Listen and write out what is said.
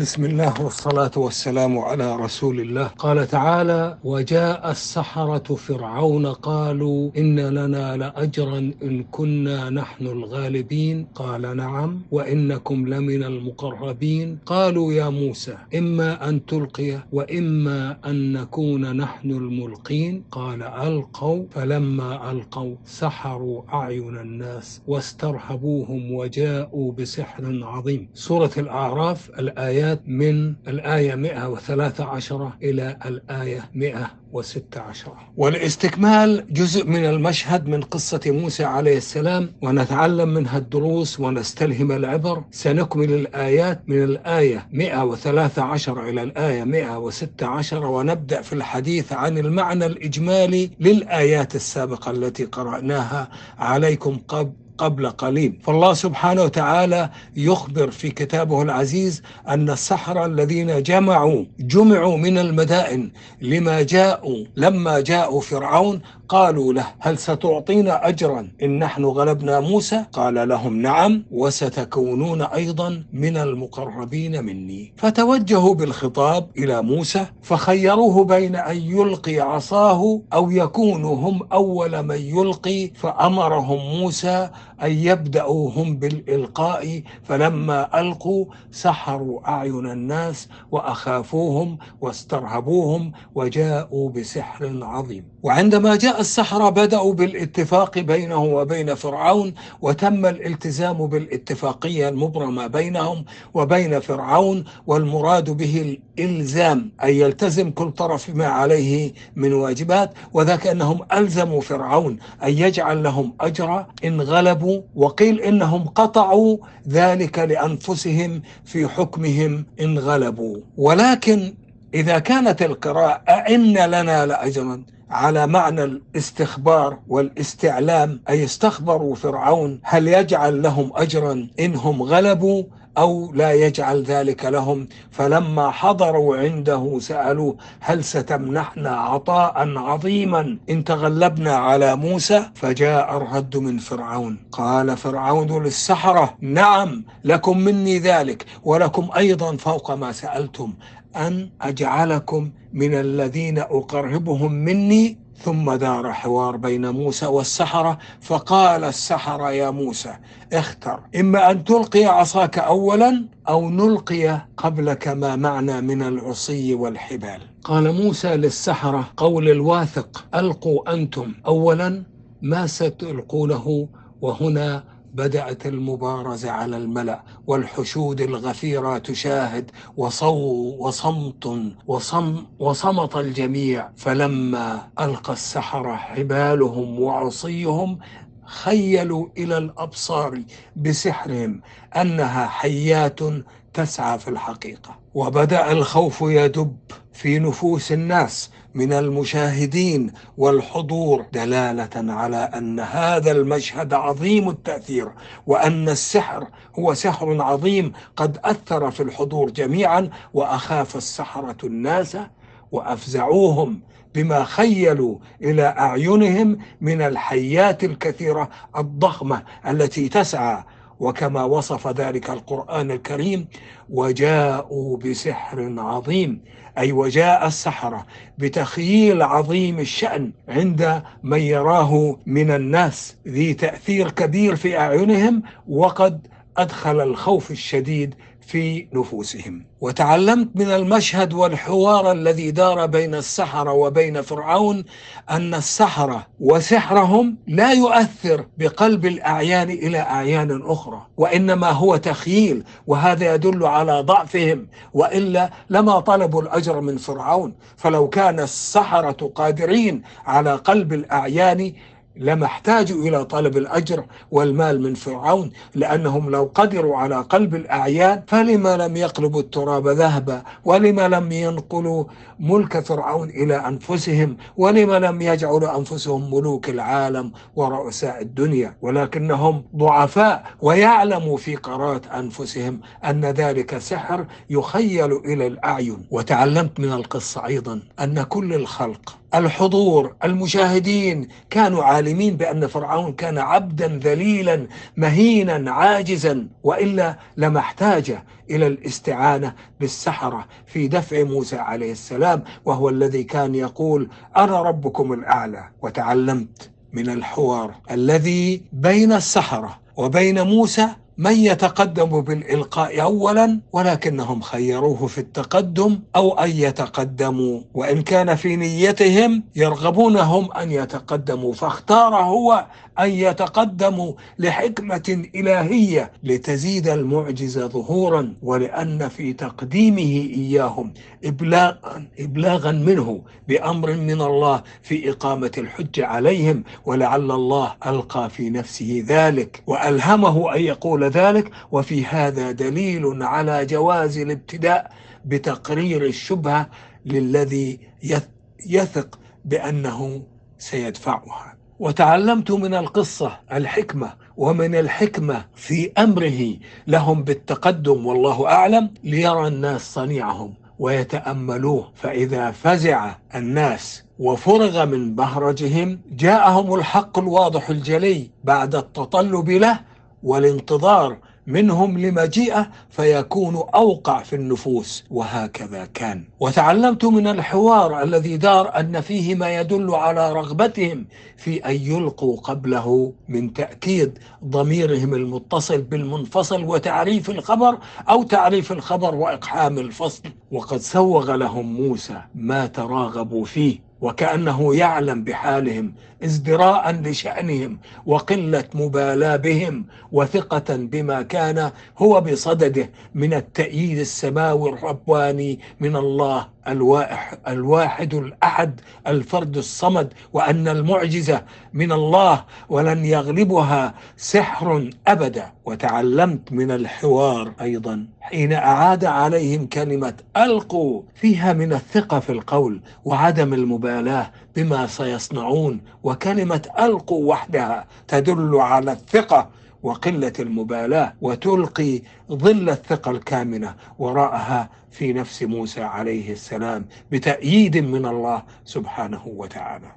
بسم الله والصلاة والسلام على رسول الله. قال تعالى وجاء السحرة فرعون قالوا إن لنا لأجرا إن كنا نحن الغالبين. قال نعم. وإنكم لمن المقربين. قالوا يا موسى إما أن تلقي وإما أن نكون نحن الملقين. قال ألقوا. فلما ألقوا سحروا أعين الناس واسترهبوهم وجاءوا بسحر عظيم. سورة الأعراف الآيات من الآية 113 إلى الآية 116 والإستكمال جزء من المشهد من قصة موسى عليه السلام ونتعلم منها الدروس ونستلهم العبر. سنكمل الآيات من الآية 113 إلى الآية 116 ونبدأ في الحديث عن المعنى الإجمالي للآيات السابقة التي قرأناها عليكم قبل قبل قليل. فالله سبحانه وتعالى يخبر في كتابه العزيز أن السحرة الذين جمعوا جمعوا من المدائن لما جاءوا لما جاءوا فرعون قالوا له هل ستعطينا أجرا؟ إن نحن غلبنا موسى؟ قال لهم نعم وستكونون أيضا من المقربين مني. فتوجهوا بالخطاب إلى موسى فخيروه بين أن يلقي عصاه أو يكونوا هم أول من يلقي فأمرهم موسى أن يبدأوا هم بالإلقاء فلما ألقوا سحروا أعين الناس وأخافوهم واسترهبوهم وجاءوا بسحر عظيم. وعندما جاء السحرة بدأوا بالاتفاق بينه وبين فرعون وتم الالتزام بالاتفاقية المبرمة بينهم وبين فرعون والمراد به الإلزام أن يلتزم كل طرف ما عليه من واجبات وذاك أنهم ألزموا فرعون أن يجعل لهم أجرا. إن غلبوا وقيل إنهم قطعوا ذلك لأنفسهم في حكمهم إن غلبوا ولكن إذا كانت القراءة أئن لنا لأجرا على معنى الاستخبار والاستعلام أي استخبروا فرعون هل يجعل لهم أجرا إنهم غلبوا؟ أو لا يجعل ذلك لهم. فلما حضروا عنده سألوه هل ستمنحنا عطاء عظيما؟ إن تغلبنا على موسى فجاء الرد من فرعون. قال فرعون للسحرة نعم لكم مني ذلك ولكم أيضا فوق ما سألتم. أن أجعلكم من الذين أقربهم مني ثم دار حوار بين موسى والسحرة فقال السحرة يا موسى اختر. إما أن تلقي عصاك أولا أو نلقي قبلك ما معنى من العصي والحبال. قال موسى للسحرة قول الواثق ألقوا أنتم أولا ما ستلقونه وهنا بدأت المبارزة على الملأ والحشود الغفيرة تشاهد وصو وصمت وصم وصمت الجميع. فلما ألقى السحرة حبالهم وعصيهم خيلوا إلى الأبصار بسحرهم أنها حيات تسعى في الحقيقة. وبدأ الخوف يدب في نفوس الناس من المشاهدين والحضور دلالة على أن هذا المشهد عظيم التأثير وأن السحر هو سحر عظيم قد أثر في الحضور جميعا وأخاف السحرة الناس وأفزعوهم بما خيلوا إلى أعينهم من الحيات الكثيرة الضخمة التي تسعى. وكما وصف ذلك القرآن الكريم وجاءوا بسحر عظيم. أي وجاء السحرة بتخييل عظيم الشأن عند من يراه من الناس. ذي تأثير كبير في أعينهم وقد أدخل الخوف الشديد في نفوسهم. وتعلمت من المشهد والحوار الذي دار بين السحرة وبين فرعون أن السحرة وسحرهم لا يؤثر بقلب الأعيان إلى أعيان أخرى وإنما هو تخييل وهذا يدل على ضعفهم وإلا لما طلبوا الأجر من فرعون. فلو كان السحرة قادرين على قلب الأعيان لما احتاجوا إلى طلب الأجر والمال من فرعون لأنهم لو قدروا على قلب الأعيان فلما لم يقلبوا التراب ذهبا؟ ولما لم ينقلوا ملك فرعون إلى أنفسهم؟ ولما لم يجعلوا أنفسهم ملوك العالم ورؤساء الدنيا؟ ولكنهم ضعفاء ويعلموا في قرات أنفسهم أن ذلك سحر يخيل إلى الأعين. وتعلمت من القصة أيضا أن كل الخلق الحضور المشاهدين كانوا عالمين بأن فرعون كان عبدا ذليلا مهينا عاجزا وإلا لما احتاج إلى الاستعانة بالسحرة في دفع موسى عليه السلام وهو الذي كان يقول أنا ربكم الأعلى وتعلمت من الحوار الذي بين السحرة وبين موسى من يتقدم بالإلقاء أولا ولكنهم خيروه في التقدم أو أن يتقدموا وإن كان في نيتهم يرغبون هم أن يتقدموا فاختار هو أن يتقدموا لحكمة إلهية لتزيد المعجزة ظهورا ولأن في تقديمه إياهم إبلاغا, إبلاغا منه بأمر من الله في إقامة الحج عليهم ولعل الله ألقى في نفسه ذلك وألهمه أن يقول ذلك وفي هذا دليل على جواز الابتداء بتقرير الشبهة للذي يثق بأنه سيدفعها. وتعلمت من القصة الحكمة ومن الحكمة في أمره لهم بالتقدم والله أعلم ليرى الناس صنيعهم ويتأملوه. فإذا فزع الناس وفرغ من بهرجهم جاءهم الحق الواضح الجلي بعد التطلب له والانتظار منهم لمجيئه فيكون أوقع في النفوس وهكذا كان. وتعلمت من الحوار الذي دار أن فيه ما يدل على رغبتهم في أن يلقوا قبله من تأكيد ضميرهم المتصل بالمنفصل وتعريف الخبر أو تعريف الخبر وإقحام الفصل. وقد سوغ لهم موسى ما تراغبوا فيه. وكأنه يعلم بحالهم ازدراء لشأنهم وقلة مبالاة بهم وثقة بما كان هو بصدده من التأييد السماوي الرباني من الله الواحد, الأحد الفرد الصمد وأن المعجزة من الله ولن يغلبها سحر أبدا. وتعلمت من الحوار أيضا حين أعاد عليهم كلمة ألقوا فيها من الثقة في القول وعدم المبالاة بما سيصنعون وكلمة ألقوا وحدها تدل على الثقة وقلة المبالاة وتلقي ظل الثقة الكامنة وراءها في نفس موسى عليه السلام بتأييد من الله سبحانه وتعالى.